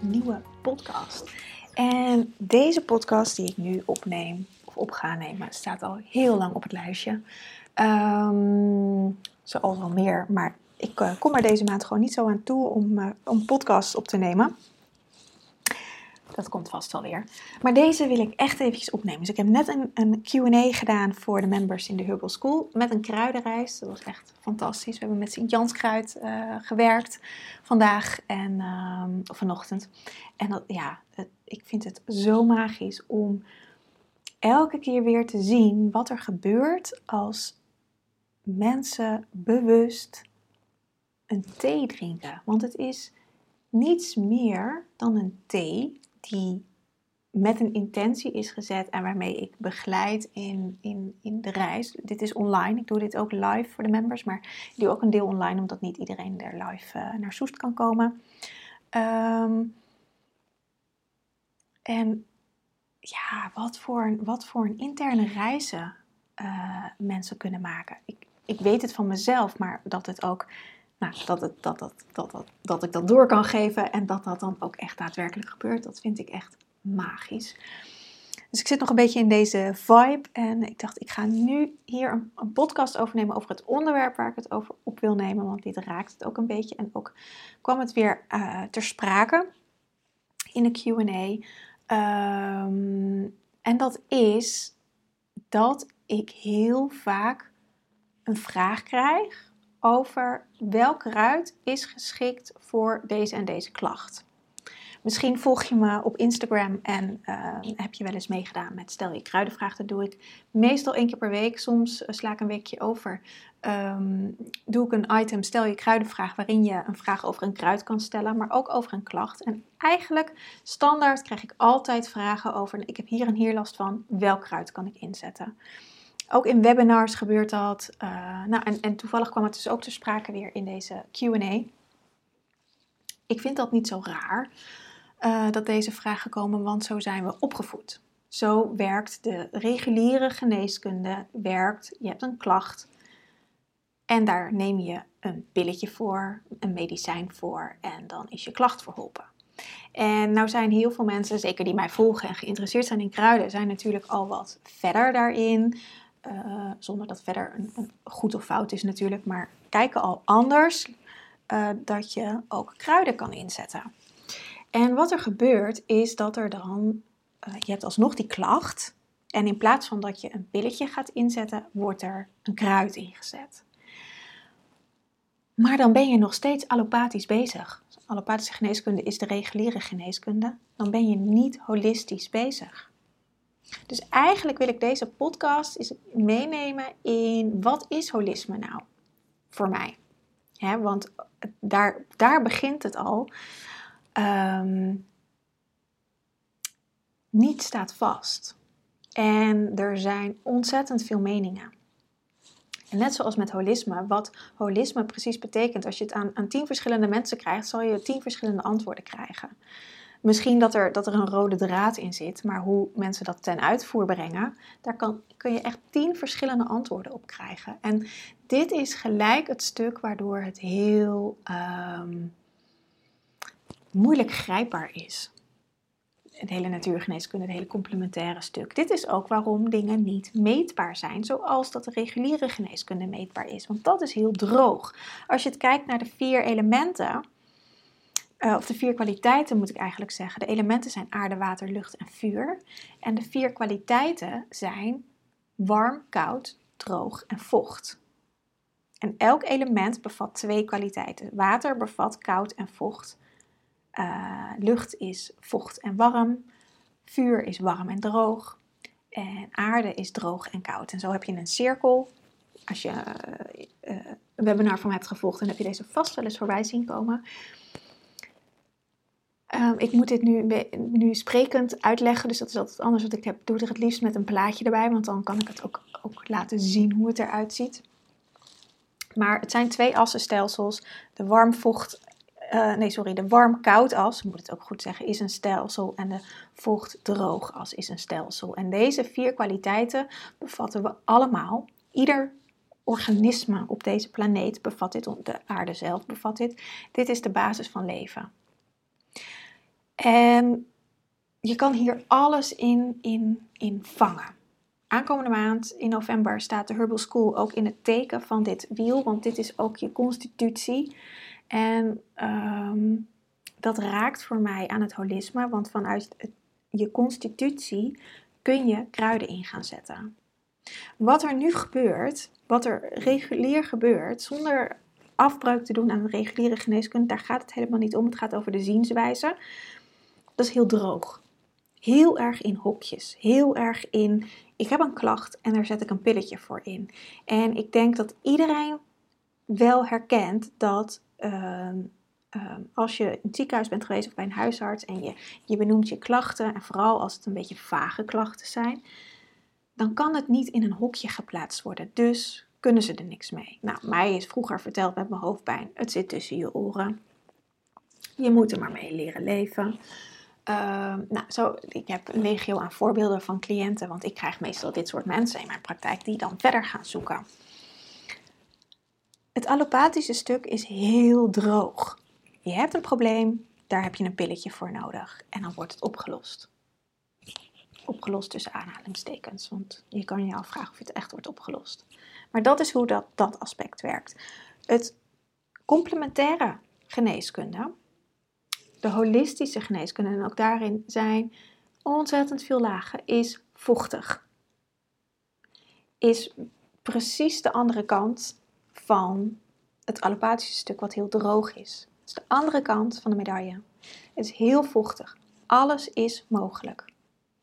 nieuwe podcast. En deze podcast die ik nu opneem, of op ga nemen, staat al heel lang op het lijstje. Um, zoals al meer, maar ik uh, kom er deze maand gewoon niet zo aan toe om, uh, om podcasts op te nemen. Dat komt vast wel weer. Maar deze wil ik echt eventjes opnemen. Dus ik heb net een, een Q&A gedaan voor de members in de Herbal School met een kruidenreis. Dat was echt fantastisch. We hebben met Sint-Janskruid uh, gewerkt vandaag en, of vanochtend. En dat, ja, ik vind het zo magisch om elke keer weer te zien wat er gebeurt als mensen bewust een thee drinken. Want het is niets meer dan een thee die met een intentie is gezet en waarmee ik begeleid in, in, in de reis. Dit is online, ik doe dit ook live voor de members, maar ik doe ook een deel online omdat niet iedereen er live uh, naar Soest kan komen. Um, en ja, wat voor, wat voor een interne reizen uh, mensen kunnen maken. Ik, ik weet het van mezelf, maar dat het ook nou, dat, dat, dat, dat, dat, dat ik dat door kan geven en dat dat dan ook echt daadwerkelijk gebeurt, dat vind ik echt magisch. Dus ik zit nog een beetje in deze vibe en ik dacht, ik ga nu hier een, een podcast overnemen over het onderwerp waar ik het over op wil nemen, want dit raakt het ook een beetje. En ook kwam het weer uh, ter sprake in de QA. Um, en dat is dat ik heel vaak een vraag krijg over welk kruid is geschikt voor deze en deze klacht. Misschien volg je me op Instagram en uh, heb je wel eens meegedaan met stel je kruidenvraag. Dat doe ik meestal één keer per week. Soms uh, sla ik een weekje over. Um, doe ik een item stel je kruidenvraag waarin je een vraag over een kruid kan stellen, maar ook over een klacht. En eigenlijk standaard krijg ik altijd vragen over ik heb hier en hier last van. Welk kruid kan ik inzetten? Ook in webinars gebeurt dat. Uh, nou, en, en toevallig kwam het dus ook te sprake weer in deze QA. Ik vind dat niet zo raar uh, dat deze vragen komen, want zo zijn we opgevoed. Zo werkt de reguliere geneeskunde. Werkt, je hebt een klacht en daar neem je een pilletje voor, een medicijn voor en dan is je klacht verholpen. En nou zijn heel veel mensen, zeker die mij volgen en geïnteresseerd zijn in kruiden, zijn natuurlijk al wat verder daarin. Uh, zonder dat verder een, goed of fout is natuurlijk, maar kijken al anders uh, dat je ook kruiden kan inzetten. En wat er gebeurt is dat er dan, uh, je hebt alsnog die klacht en in plaats van dat je een pilletje gaat inzetten, wordt er een kruid ingezet. Maar dan ben je nog steeds allopathisch bezig. Allopathische geneeskunde is de reguliere geneeskunde. Dan ben je niet holistisch bezig. Dus eigenlijk wil ik deze podcast meenemen in wat is holisme nou voor mij? want daar, daar begint het al. Um, niet staat vast. En er zijn ontzettend veel meningen. En net zoals met holisme, wat holisme precies betekent, als je het aan, aan tien verschillende mensen krijgt, zal je tien verschillende antwoorden krijgen. Misschien dat er, dat er een rode draad in zit, maar hoe mensen dat ten uitvoer brengen, daar kan, kun je echt tien verschillende antwoorden op krijgen. En dit is gelijk het stuk waardoor het heel um, moeilijk grijpbaar is. Het hele natuurgeneeskunde, het hele complementaire stuk. Dit is ook waarom dingen niet meetbaar zijn, zoals dat de reguliere geneeskunde meetbaar is. Want dat is heel droog. Als je het kijkt naar de vier elementen, Uh, of de vier kwaliteiten moet ik eigenlijk zeggen. De elementen zijn aarde, water, lucht en vuur. En de vier kwaliteiten zijn warm, koud, droog en vocht. En elk element bevat twee kwaliteiten. Water bevat koud en vocht. Uh, lucht is vocht en warm. Vuur is warm en droog. En aarde is droog en koud. En zo heb je een cirkel. Als je uh, een webinar van hebt gevolgd, dan heb je deze vast wel eens voorbij zien komen. Um, ik moet dit nu, nu sprekend uitleggen, dus dat is altijd anders. Want ik heb, doe er het liefst met een plaatje erbij, want dan kan ik het ook, ook laten zien hoe het eruit ziet. Maar het zijn twee assenstelsels. De warm-vocht, uh, nee sorry, de warm-koud as, moet het ook goed zeggen, is een stelsel. En de vocht-droog as is een stelsel. En deze vier kwaliteiten bevatten we allemaal. Ieder organisme op deze planeet bevat dit, de aarde zelf bevat dit. Dit is de basis van leven. En je kan hier alles in, in, in vangen. Aankomende maand in november staat de Herbal School ook in het teken van dit wiel, want dit is ook je constitutie. En ehm, dat raakt voor mij aan het holisme, want vanuit je constitutie kun je kruiden in gaan zetten. Wat er nu gebeurt, wat er regulier gebeurt, zonder afbreuk te doen aan de reguliere geneeskunde, daar gaat het helemaal niet om. Het gaat over de zienswijze. Dat is heel droog. Heel erg in hokjes. Heel erg in, ik heb een klacht en daar zet ik een pilletje voor in. En ik denk dat iedereen wel herkent dat ehm, ehm, als je in het ziekenhuis bent geweest of bij een huisarts en je, je benoemt je klachten, en vooral als het een beetje vage klachten zijn, dan kan het niet in een hokje geplaatst worden. Dus kunnen ze er niks mee. Nou, mij is vroeger verteld met mijn hoofdpijn, het zit tussen je oren. Je moet er maar mee leren leven. Ehm, nou, zo, ik heb een legio aan voorbeelden van cliënten, want ik krijg meestal dit soort mensen in mijn praktijk die dan verder gaan zoeken. Het allopathische stuk is heel droog. Je hebt een probleem, daar heb je een pilletje voor nodig en dan wordt het opgelost. Opgelost tussen aanhalingstekens, want je kan je afvragen of het echt wordt opgelost. Maar dat is hoe dat, dat aspect werkt. Het complementaire geneeskunde de holistische geneeskunde, en ook daarin zijn ontzettend veel lagen, is vochtig. Is precies de andere kant van het allopathische stuk wat heel droog is. Het is de andere kant van de medaille. Het is heel vochtig. Alles is mogelijk.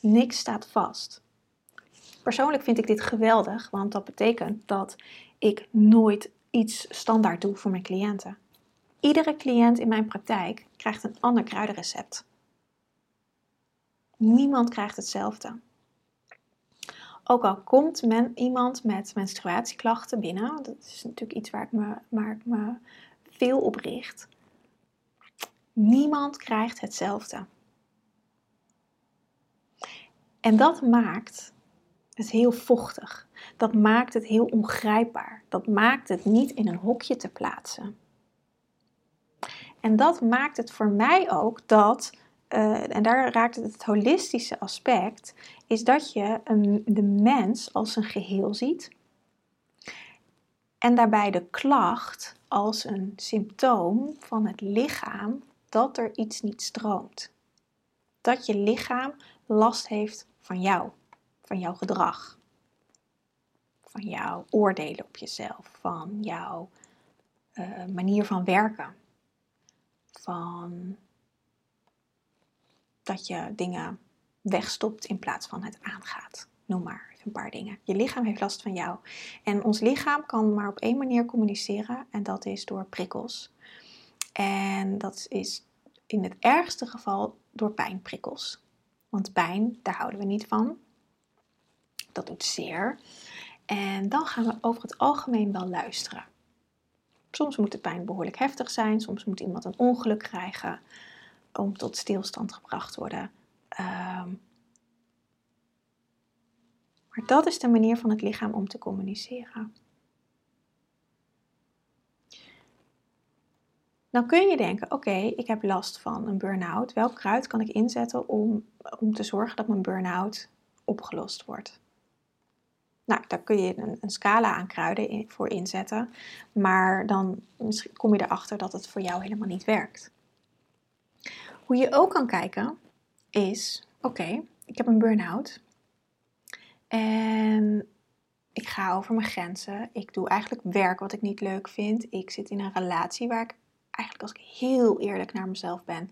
Niks staat vast. Persoonlijk vind ik dit geweldig, want dat betekent dat ik nooit iets standaard doe voor mijn cliënten. Iedere cliënt in mijn praktijk krijgt een ander kruidenrecept. Niemand krijgt hetzelfde. Ook al komt men, iemand met menstruatieklachten binnen, dat is natuurlijk iets waar ik me, waar ik me veel op richt. Niemand krijgt hetzelfde. En dat maakt het heel vochtig. Dat maakt het heel ongrijpbaar. Dat maakt het niet in een hokje te plaatsen. En dat maakt het voor mij ook dat, uh, en daar raakt het het holistische aspect, is dat je een, de mens als een geheel ziet. En daarbij de klacht als een symptoom van het lichaam dat er iets niet stroomt. Dat je lichaam last heeft van jou, van jouw gedrag, van jouw oordelen op jezelf, van jouw uh, manier van werken van dat je dingen wegstopt in plaats van het aangaat. Noem maar een paar dingen. Je lichaam heeft last van jou. En ons lichaam kan maar op één manier communiceren en dat is door prikkels. En dat is in het ergste geval door pijnprikkels. Want pijn, daar houden we niet van. Dat doet zeer. En dan gaan we over het algemeen wel luisteren. Soms moet de pijn behoorlijk heftig zijn, soms moet iemand een ongeluk krijgen om tot stilstand gebracht worden. Ehm, maar dat is de manier van het lichaam om te communiceren. Dan kun je denken: oké, ik heb last van een burn-out. Welk kruid kan ik inzetten om, om te zorgen dat mijn burn-out opgelost wordt? Nou, daar kun je een, een scala aan kruiden voor inzetten. Maar dan kom je erachter dat het voor jou helemaal niet werkt. Hoe je ook kan kijken is, oké, ik heb een burn-out en ik ga over mijn grenzen. Ik doe eigenlijk werk wat ik niet leuk vind. Ik zit in een relatie waar ik eigenlijk als ik heel eerlijk naar mezelf ben,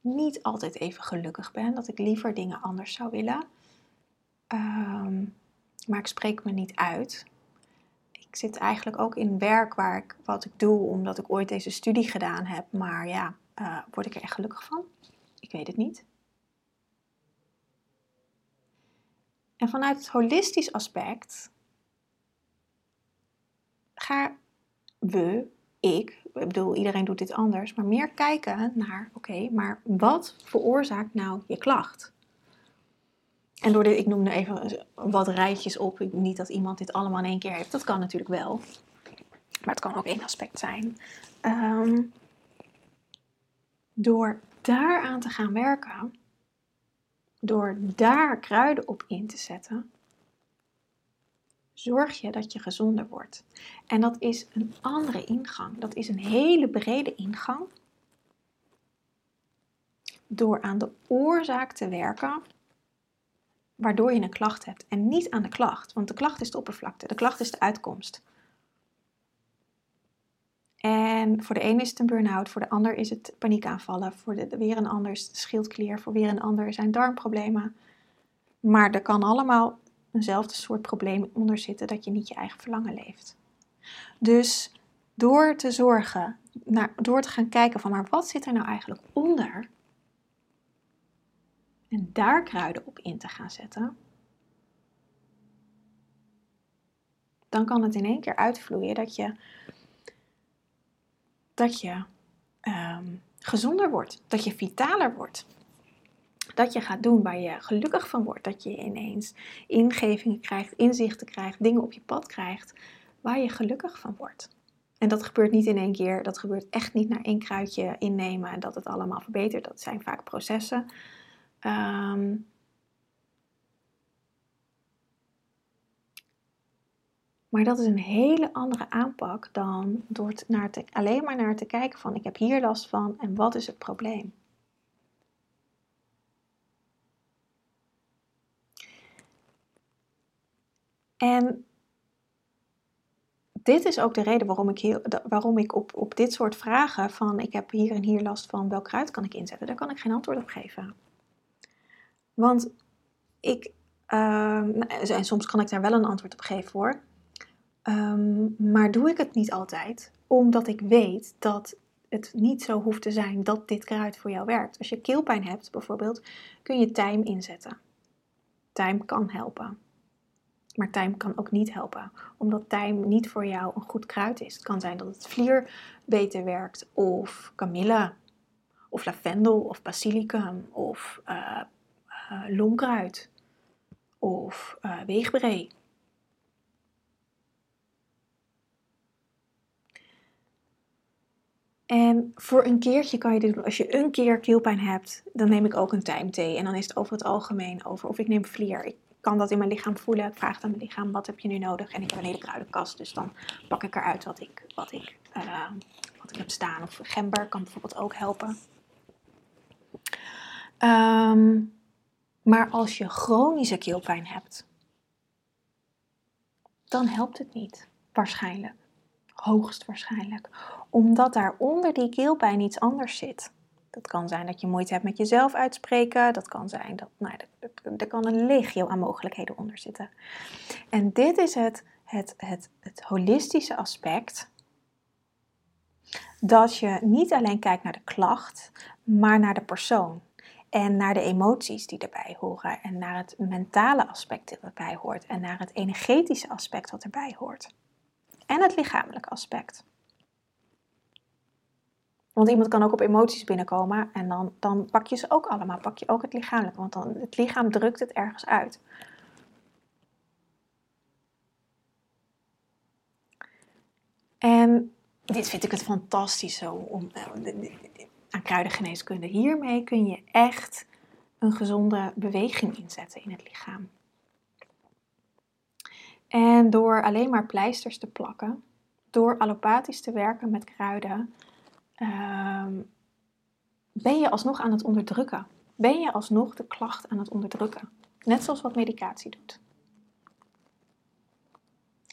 niet altijd even gelukkig ben. Dat ik liever dingen anders zou willen. Ehm, maar ik spreek me niet uit. Ik zit eigenlijk ook in werk waar ik wat ik doe omdat ik ooit deze studie gedaan heb. Maar ja, uh, word ik er echt gelukkig van? Ik weet het niet. En vanuit het holistisch aspect gaan we, ik, ik bedoel, iedereen doet dit anders, maar meer kijken naar, oké, maar wat veroorzaakt nou je klacht? En door dit, ik noem nu even wat rijtjes op, niet dat iemand dit allemaal in één keer heeft, dat kan natuurlijk wel. Maar het kan ook één aspect zijn. Um, door daaraan te gaan werken, door daar kruiden op in te zetten, zorg je dat je gezonder wordt. En dat is een andere ingang. Dat is een hele brede ingang. Door aan de oorzaak te werken, waardoor je een klacht hebt. En niet aan de klacht, want de klacht is de oppervlakte, de klacht is de uitkomst. En voor de ene is het een burn-out, voor de ander is het paniekaanvallen, voor de, weer een ander is het schildklier, voor weer een ander zijn darmproblemen. Maar er kan allemaal eenzelfde soort probleem onder zitten dat je niet je eigen verlangen leeft. Dus door te zorgen, naar, door te gaan kijken van maar wat zit er nou eigenlijk onder en daar kruiden op in te gaan zetten, dan kan het in één keer uitvloeien dat je dat je ehm, gezonder wordt, dat je vitaler wordt. Dat je gaat doen waar je gelukkig van wordt. Dat je ineens ingevingen krijgt, inzichten krijgt, dingen op je pad krijgt waar je gelukkig van wordt. En dat gebeurt niet in één keer. Dat gebeurt echt niet naar één kruidje innemen en dat het allemaal verbetert. Dat zijn vaak processen. Um, Maar dat is een hele andere aanpak dan door naar te, alleen maar naar te kijken van ik heb hier last van en wat is het probleem. En dit is ook de reden waarom ik, waarom ik op, op dit soort vragen van ik heb hier en hier last van, welk kruid kan ik inzetten, daar kan ik geen antwoord op geven. Want ik, uh, en soms kan ik daar wel een antwoord op geven hoor. Ehm, maar doe ik het niet altijd, omdat ik weet dat het niet zo hoeft te zijn dat dit kruid voor jou werkt. Als je keelpijn hebt bijvoorbeeld, kun je tijm inzetten. Tijm kan helpen. Maar tijm kan ook niet helpen, omdat tijm niet voor jou een goed kruid is. Het kan zijn dat het vlier beter werkt, of kamille, of lavendel, of basilicum, of uh, uh, lomkruid, of uh, weegbree. En voor een keertje kan je dit doen. Als je een keer keelpijn hebt, dan neem ik ook een tijmthee. En dan is het over het algemeen over. Of ik neem vlier. Ik kan dat in mijn lichaam voelen. Ik vraag aan mijn lichaam, wat heb je nu nodig? En ik heb een hele kruidenkast. Dus dan pak ik eruit wat ik, wat ik, uh, wat ik heb staan. Of gember kan bijvoorbeeld ook helpen. Um, maar als je chronische keelpijn hebt, dan helpt het niet. Waarschijnlijk. Hoogstwaarschijnlijk. Omdat daar onder die keelpijn iets anders zit. Dat kan zijn dat je moeite hebt met jezelf uitspreken. Dat kan zijn dat, nou, er kan een legio aan mogelijkheden onder zitten. En dit is het, het, het, het holistische aspect. Dat je niet alleen kijkt naar de klacht, maar naar de persoon. En naar de emoties die erbij horen. En naar het mentale aspect dat erbij hoort. En naar het energetische aspect wat erbij hoort en het lichamelijke aspect. Want iemand kan ook op emoties binnenkomen en dan, dan pak je ze ook allemaal. Pak je ook het lichamelijke, want dan, het lichaam drukt het ergens uit. En dit vind ik het fantastisch zo om, eh, kruidengeneeskunde. Hiermee kun je echt een gezonde beweging inzetten in het lichaam. En door alleen maar pleisters te plakken, door allopathisch te werken met kruiden, ehm, ben je alsnog aan het onderdrukken. Ben je alsnog de klacht aan het onderdrukken. Net zoals wat medicatie doet.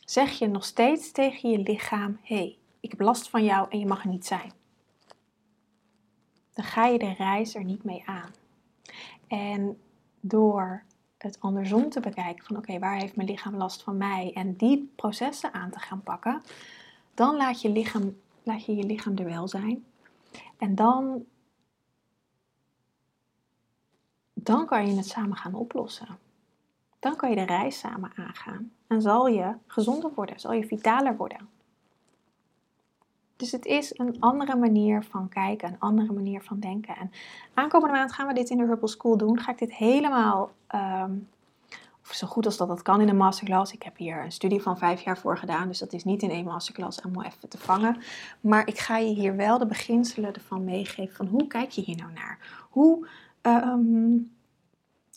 Zeg je nog steeds tegen je lichaam: hé, hey, ik heb last van jou en je mag er niet zijn. Dan ga je de reis er niet mee aan. En door het andersom te bekijken van oké, waar heeft mijn lichaam last van mij en die processen aan te gaan pakken, dan laat je lichaam, laat je, je lichaam er wel zijn. En dan, dan kan je het samen gaan oplossen. Dan kan je de reis samen aangaan. En zal je gezonder worden, zal je vitaler worden. Dus het is een andere manier van kijken, een andere manier van denken. En aankomende maand gaan we dit in de Herbal School doen. Ga ik dit helemaal, um, of zo goed als dat dat kan in een masterclass. Ik heb hier een studie van vijf jaar voor gedaan, dus dat is niet in één masterclass allemaal even te vangen. Maar ik ga je hier wel de beginselen ervan meegeven van hoe kijk je hier nou naar? Hoe um,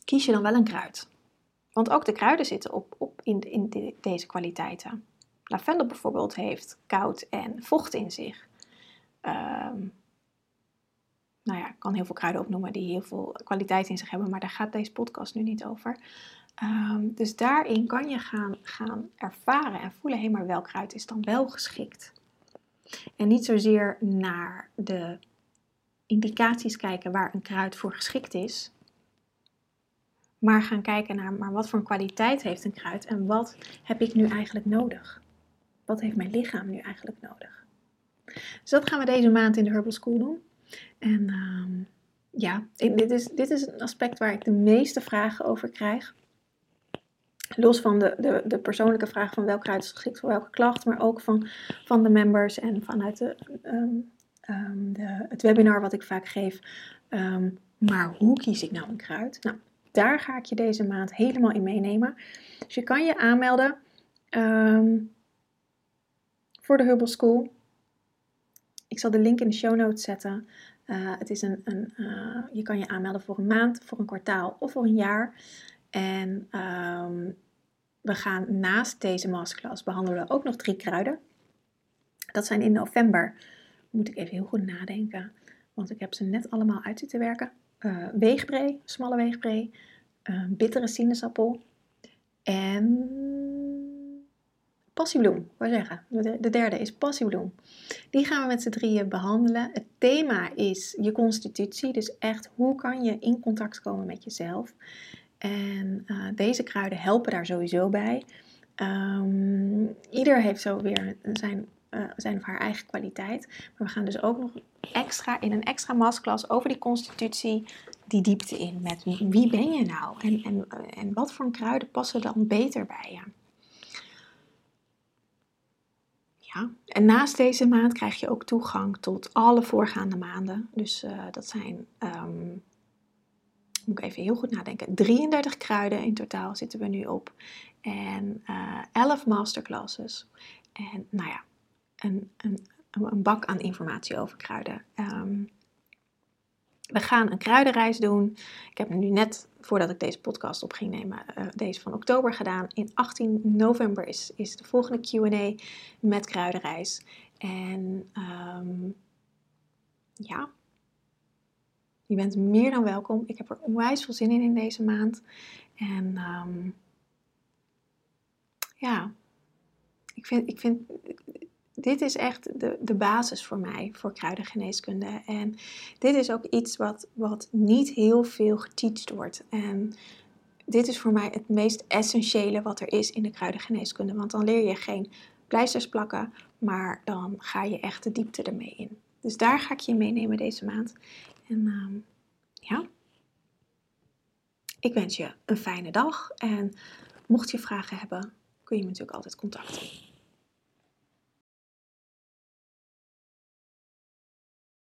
kies je dan wel een kruid? Want ook de kruiden zitten op, op in, in deze kwaliteiten. Lavendel bijvoorbeeld heeft koud en vocht in zich. Um, nou ja, ik kan heel veel kruiden opnoemen die heel veel kwaliteit in zich hebben, maar daar gaat deze podcast nu niet over. Ehm, dus daarin kan je gaan, gaan ervaren en voelen, hé, maar welk kruid is dan wel geschikt? En niet zozeer naar de indicaties kijken waar een kruid voor geschikt is, maar gaan kijken naar, maar wat voor kwaliteit heeft een kruid en wat heb ik nu eigenlijk nodig? Wat heeft mijn lichaam nu eigenlijk nodig? Dus dat gaan we deze maand in de Herbal School doen. En ehm, ja, dit is, dit is een aspect waar ik de meeste vragen over krijg. Los van de, de, de persoonlijke vraag van welk kruid is geschikt voor welke klacht, maar ook van, van de members en vanuit de, ehm, ehm, de, het webinar wat ik vaak geef. maar hoe kies ik nou een kruid? Nou, daar ga ik je deze maand helemaal in meenemen. Dus je kan je aanmelden voor de Hubble School. Ik zal de link in de show notes zetten. Uh, het is een, een uh, je kan je aanmelden voor een maand, voor een kwartaal of voor een jaar. En um, we gaan naast deze masterclass behandelen ook nog drie kruiden. Dat zijn in november. Moet ik even heel goed nadenken, want ik heb ze net allemaal uit zitten werken. Uh, weegbree, smalle weegbree, bittere sinaasappel en passiebloem, wou zeggen. De, derde is passiebloem. Die gaan we met z'n drieën behandelen. Het thema is je constitutie, dus echt hoe kan je in contact komen met jezelf. En uh, deze kruiden helpen daar sowieso bij. Um, ieder heeft zo weer zijn, uh, zijn of haar eigen kwaliteit. Maar we gaan dus ook nog extra in een extra masterclass over die constitutie die diepte in. Met wie ben je nou? En, en, en wat voor kruiden passen dan beter bij je? En naast deze maand krijg je ook toegang tot alle voorgaande maanden. Dus uh, dat zijn, um, moet ik even heel goed nadenken, 33 kruiden in totaal zitten we nu op. En uh, eh, 11 masterclasses. En nou ja, een, een, een bak aan informatie over kruiden. Um, we gaan een kruidenreis doen. Ik heb nu net, voordat ik deze podcast op ging nemen, uh, deze van oktober gedaan. In 18 november is, is de volgende QA met kruidenreis. En um, ja, je bent meer dan welkom. Ik heb er onwijs veel zin in in deze maand. En um, ja, ik vind, ik vind dit is echt de, de basis voor mij, voor kruidengeneeskunde. En dit is ook iets wat, wat niet heel veel geteacht wordt. En dit is voor mij het meest essentiële wat er is in de kruidengeneeskunde. Want dan leer je geen pleisters plakken, maar dan ga je echt de diepte ermee in. Dus daar ga ik je meenemen deze maand. En ehm, ja, ik wens je een fijne dag. En mocht je vragen hebben, kun je me natuurlijk altijd contacten.